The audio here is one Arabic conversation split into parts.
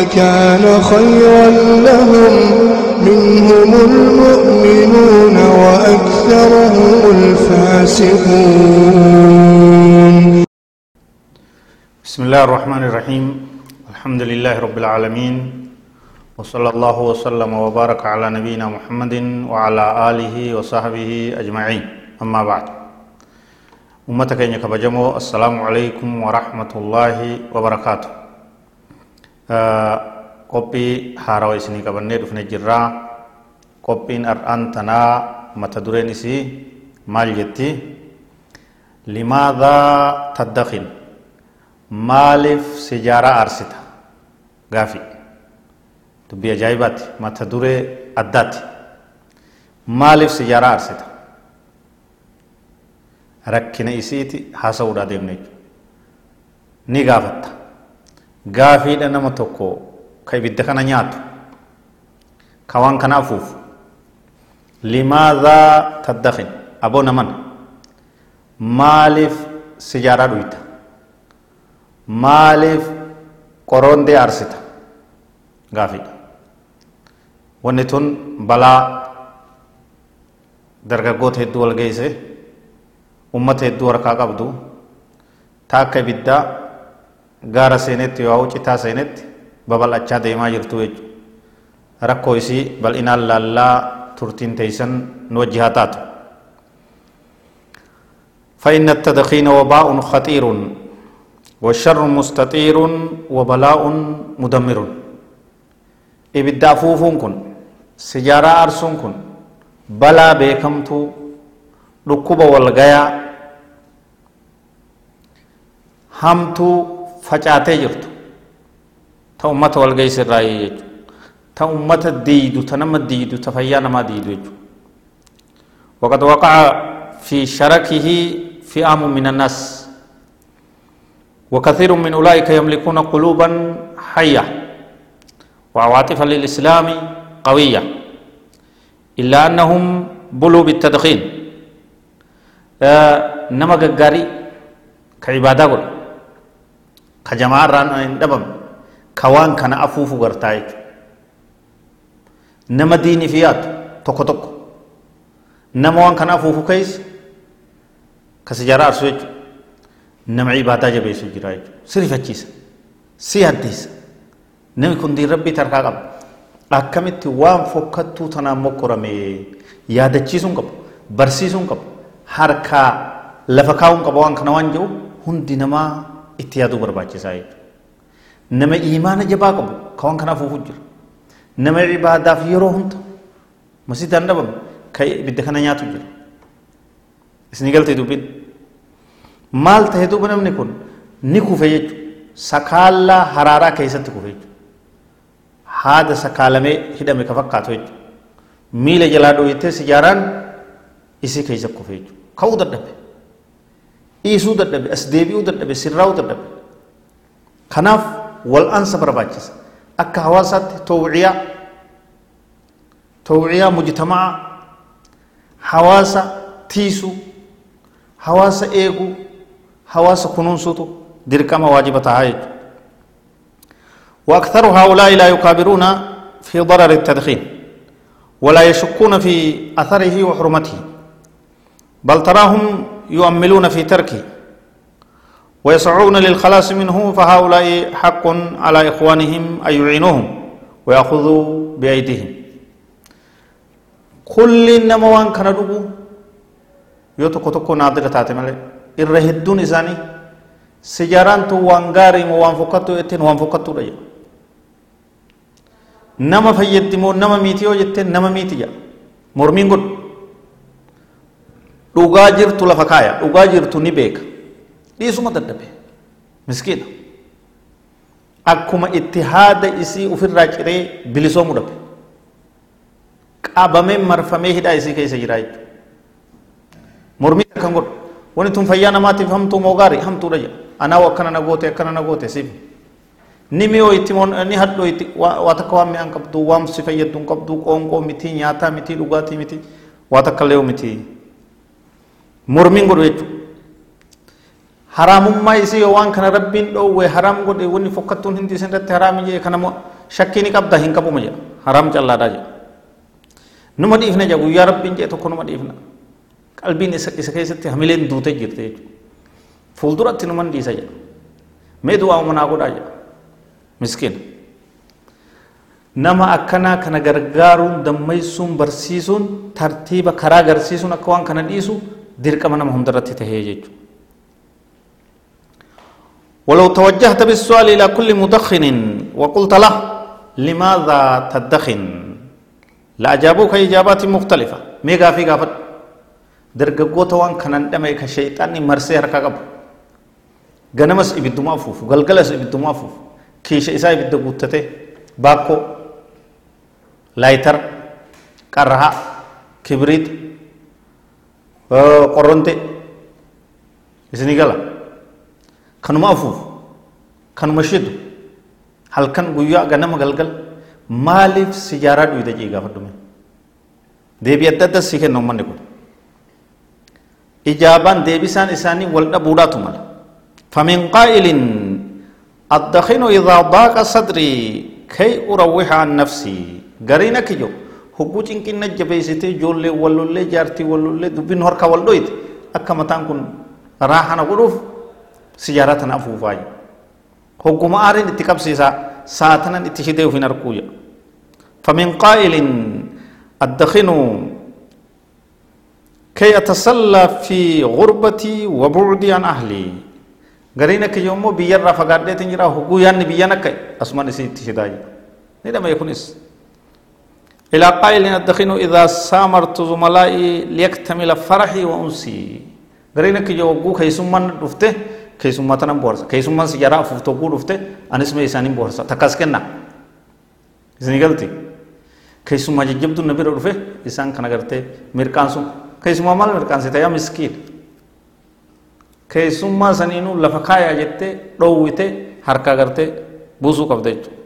لكان خيرا لهم. منهم المؤمنون وأكثرهم الفاسقون. بسم الله الرحمن الرحيم. الحمد لله رب العالمين. وصلى الله وسلم وبارك على نبينا محمد وعلى آله وصحبه أجمعين. أما بعد. أمتك إن كبجمو السلام عليكم ورحمة الله وبركاته. Qophii haarawaa isinii qabannee dhufne jirraa qophiin har'aan tanaa mata dureen isii maal jetti limaadhaa taddakin maaliif sijaaraa aarsita gaafi dubbii ajaa'ibaati mata duree addaati maaliif sijaaraa aarsita rakkina isiiti haasa'uudhaa deemne ni gaafatta gaafiidha nama tokko ka ibidda kana nyaatu ka waan kana afuufu limaadhaa taddakin aboo naman maaliif sijaaraa dhuyta maaliif qoroondee aarsita gaafiidha wanni tun balaa dargaggoota hedduu wal geesse ummata hedduu harkaa qabdu taakka ibiddaa gaara seenetti yoo citaa seenetti babal'achaa deemaa jirtu jechuudha rakkoo isii bal'inaan laallaa turtiin teeysan nu wajji haa taatu فإن التدخين وباء خطير والشر مستطير وبلاء مدمر إبدا فوفون كن سجارة أرسون كن بلا بيكمتو ركوب والغايا همتو فجاتي جرتو ta ummata wal geessirraa jechuudha ta ummata diidu ta nama diidu ta fayyaa namaa diidu jechuudha وقد وقع في شركه فئام من الناس. وكثير من أولئك يملكون قلوبا حية. وعواطفا للإسلام قوية. إلا أنهم بلوا بالتدخين. آه نما غاري كعبادة ka jamaa irraan hin dhabamne ka waan kana afuufu gartaa jechuudha nama diinii fi yaadu tokko tokko nama waan kana afuufu keessa ka si jaraarsu jechuudha nama ibaadaa jabeessu jira jechuudha si rifachiisa si haddiisa namni kun diin rabbii tarkaa qaba akkamitti waan fokkattuu tanaan mokkorame yaadachiisuun qabu barsiisuun qabu harkaa lafa kaa'uun qabu waan kana waan jedhu hundi namaa itti yaaduu barbaachisaa jechuudha. nama imaana jabaa qabu ka waan kana afuufu jira nama ibaadaaf yeroo hunda masjidaan dhabamu ka ibidda kana nyaatu jira isinii galtee dubbiin maal ta'e duuba namni kun ni kufe jechu sakaallaa haraaraa keessatti kufe jechu haada sakaalamee hidhame ka fakkaatu jechu miila jalaa dhoowwittee sijaaraan isii keessa kufe jechu ka'uu dadhabe dhiisuu dadhabe as deebi'uu dadhabe sirraa'uu dadhabe kanaaf wal'aansa barbaachisa akka hawaasaatti tawciyaa tawciyaa mujtamaa hawaasa tiisuu hawaasa eeguu hawaasa kunuunsuutu dirqama waajiba tahaa jechuudha وأكثر هؤلاء لا يكابرون في ضرر التدخين ولا يشكون في أثره وحرمته بل تراهم يؤملون في تركه ويسعون للخلاص منه فهؤلاء حق على إخوانهم أن يعينوهم ويأخذوا بأيديهم. كل إنما وان كان ربو يوتو كتوكو نادر تاتي مالي. الرهدون إساني سجاران تو وان غاري وان اتين وان فكتو رجل نما فيدمو نما ميتيو جتين نما ميتي جا مرمين قد. Dhugaa jirtu lafa kaaya dhugaa jirtu ni beeka dhiisuma dadhabe miskiina akkuma itti haada isii ofirraa ciree bilisoomuu dhabe qabamee marfamee hidhaa isii keessa jira jechuudha mormii kan godhu wani tun fayyaa namaatiif hamtuu moo gaarii hamtuudha jedha anaa akkana na goote akkana na goote siif ni mi'oo itti ni hadhoo itti waa takka waan mi'aan qabdu waan si fayyaddu hin qabdu qoonqoo miti nyaataa miti dhugaatii miti waa takka illee miti mormiin godhu jechuudha haraamummaa isii yoo waan kana rabbiin dhoowwe haraam godhe wanni fokkattuun hindi isin irratti haraami jee kana shakkii ni qabda hin qabuma jedha haraam callaadhaa jedha numa dhiifna jedha guyyaa rabbiin jee tokko numa dhiifna qalbiin isa keessatti hamileen duute jirte jechuudha fuulduratti numan dhiisa jedha mee du'aa umanaa godhaa jedha miskiina nama akkanaa kana gargaaruun dammaysuun barsiisuun tartiiba karaa agarsiisuun akka waan kana dhiisu dirqama nama hundarratti tahee jechuudha ولو توجهت بالسؤال إلى كل مدخن وقلت له لماذا تدخن؟ لأجابوك إجابات مختلفة۔ ميغا في غافت درققوتا وان كانان دمي كشيطاني مرسي هركا قبو غنمس إبدوما فوفو غلغلس إبدوما فوفو كيش إسا إبدو قوتته باكو لايتر قرها كبريت قرنتي إسني قلق kanuma afuufu kanuma shidu halkan guyyaa ganama galgal maaliif sijaaraa dhuyda jee gaafadhume deebii adda adda sii kenna ummanni kun ijaabaan deebisaan isaanii wal dhabuudhaatu mala فمن قائل الدخن إذا ضاق صدري كي أروح عن نفسي قرينا كيجو هبو چنكين نجبيسيتي جولي ولولي جارتي ولولي دبين هركا ولدويت أكا متان كن راحنا قروف sijaaraa tana afuufaa hogguma aariin itti qabsiisaa saatanan itti shidee ufin arguuya فمن قائل الدخن كي أتسلى في غربتي وبعدي عن أهلي غرينا كي يومو بيار فقادة تنجرا هقو يعني بيانا كي أسمان سي تشداي نيدا ما يكونس إلى قائل الدخن إذا سامرت زملائي ليكتمل فرحي وأنسي غرينا كي يومو كي سمان رفته keessummaa tanan boorsa keessummaan sijaraa afuuf tokkuu dhufte anis mee isaaniin boorsa takkas kenna isinii galti keessummaa jajjabduun na bira dhufe isaan kana gartee mirqaan sun keessummaa maal mirqaansite yaa miskiin keessummaa saniinuu lafa kaayaa jettee dhoowwite harkaa gartee buusuu qabda jechuudha.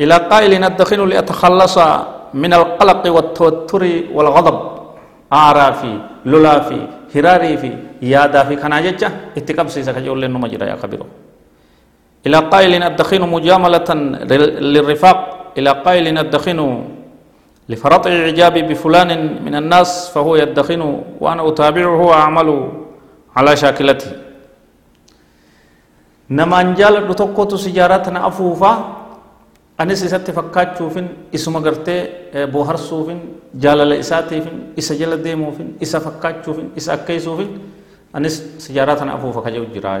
إلى قائل أدخن لأتخلص من القلق والتوتر والغضب. أعرافي لولافي هراري في يادا في كنا جتة اتقاب سيسا كجول لنو مجرى يا كبيرو إلى قائل الدخين مجاملة للرفاق. إلى قائل الدخين لفرط إعجابي بفلان من الناس فهو يدخن وأنا أتابعه وأعمل على شاكلته. نما أنجال تtokkotu سجاراتنا أفوفا. Anis isatti fakkaachuufin isuma gartee booharsuufin jaalala isaatiifin isa jala deemuufin isa fakkaachuufin isa akkeessuufin anis sijaaraa tana afuufa kaja'u jiraa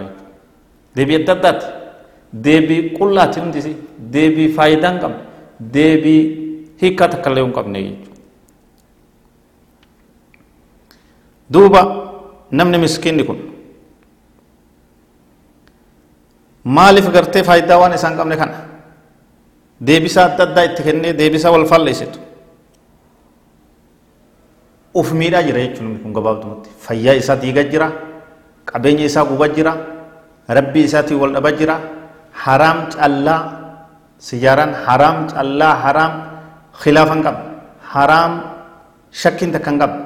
deebii adda addaati deebii qullaati hundisi deebii faayidaa hin qabne deebii hiikkaa takka illee hin qabne jechuudha duuba namni miskiinni kun maaliif gartee faayidaa waan isaan qabne kana deebisaa adda addaa itti kennee deebisaa wal falleessitu uf miidhaa jira jechuun namni kun gabaabdumatti fayyaa isaa diigaa jira qabeenya isaa gubaa jira rabbii isaatiin wal dhabaa jira haraam callaa sijaaraan haraam callaa haraam khilaafan qaba haraam shakkiin takka hin qabu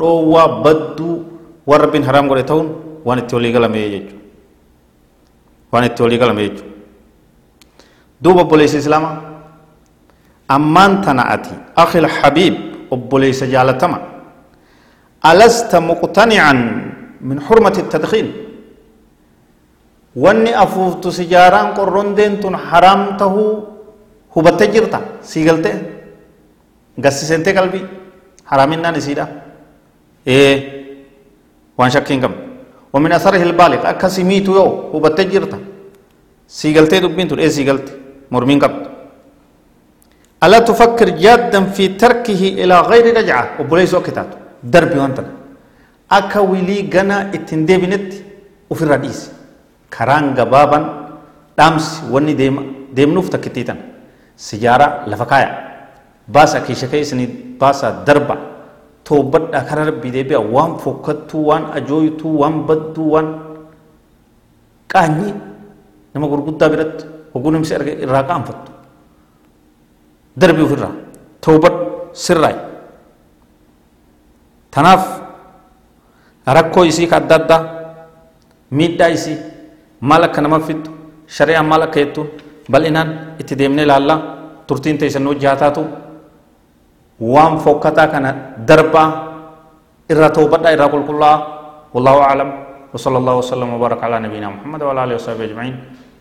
dhoowwaa badduu waan rabbiin haraam godhe ta'uun waan itti walii galame jechuudha waan itti walii galame jechuudha دوب أبوليس إسلاما أمان تنأتي أخي الحبيب أبوليس جالتما ألست مقتنعا من حرمة التدخين. واني أفوفت سجاران قرون دين تن حرامته هو بتجرتا سيغلته. غسي سنتي قلبي. حرامنا نسيدا إيه. وان شكين كم ومن أثره البالغ. أكسي ميتو يو. هو بتجرتا سيغلته دبين تن إيه سيغلته. مرمين قبل. ألا تفكر جادا في تركه إلى غير رجعة؟ وبليس وقتات. دربي وانتنا أكا ويلي غنا اتندي بنت وفي الرئيس. كران غبابا دامس وني ديم ديم نفتا كتيتا. سجارة لفكايا baasa keessa keessanii baasa darba toobadhaa kara rabbii deebi'a waan fokkattuu waan ajooytuu waan badduu waan qaanyii nama gurguddaa biratti arge irraa qaanfattu darbii ofirraa toobadhu sirraayi tanaaf rakkoo isii ka adda addaa miidhaa isii maal akka nama fiddu shari'aan maal akka jettuun bal'inaan itti deemnee ilaallaa turtiin teessan hojii haa taatu waan fokkataa kana darbaa irraa toobadhaa irraa qulqullaa'aa wallahu aclam وصلى الله وسلم وبارك على نبينا محمد وعلى اله وصحبه اجمعين